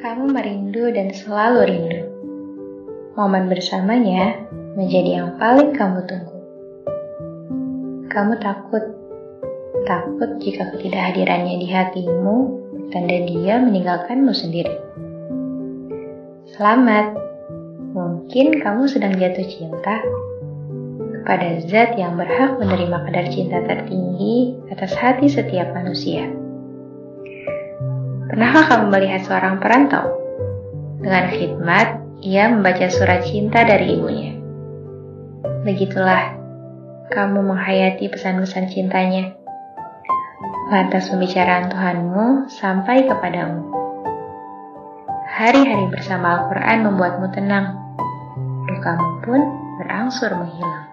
Kamu merindu dan selalu rindu. Momen bersamanya menjadi yang paling kamu tunggu. Kamu takut, takut jika ketidakhadirannya di hatimu bertanda dia meninggalkanmu sendiri. Selamat, mungkin kamu sedang jatuh cinta kepada zat yang berhak menerima kadar cinta tertinggi atas hati setiap manusia. Pernahkah kamu melihat seorang perantau? Dengan khidmat, ia membaca surat cinta dari ibunya. Begitulah kamu menghayati pesan-pesan cintanya. Lantas pembicaraan Tuhanmu sampai kepadamu. Hari-hari bersama Al-Quran membuatmu tenang. Dukamu pun berangsur menghilang.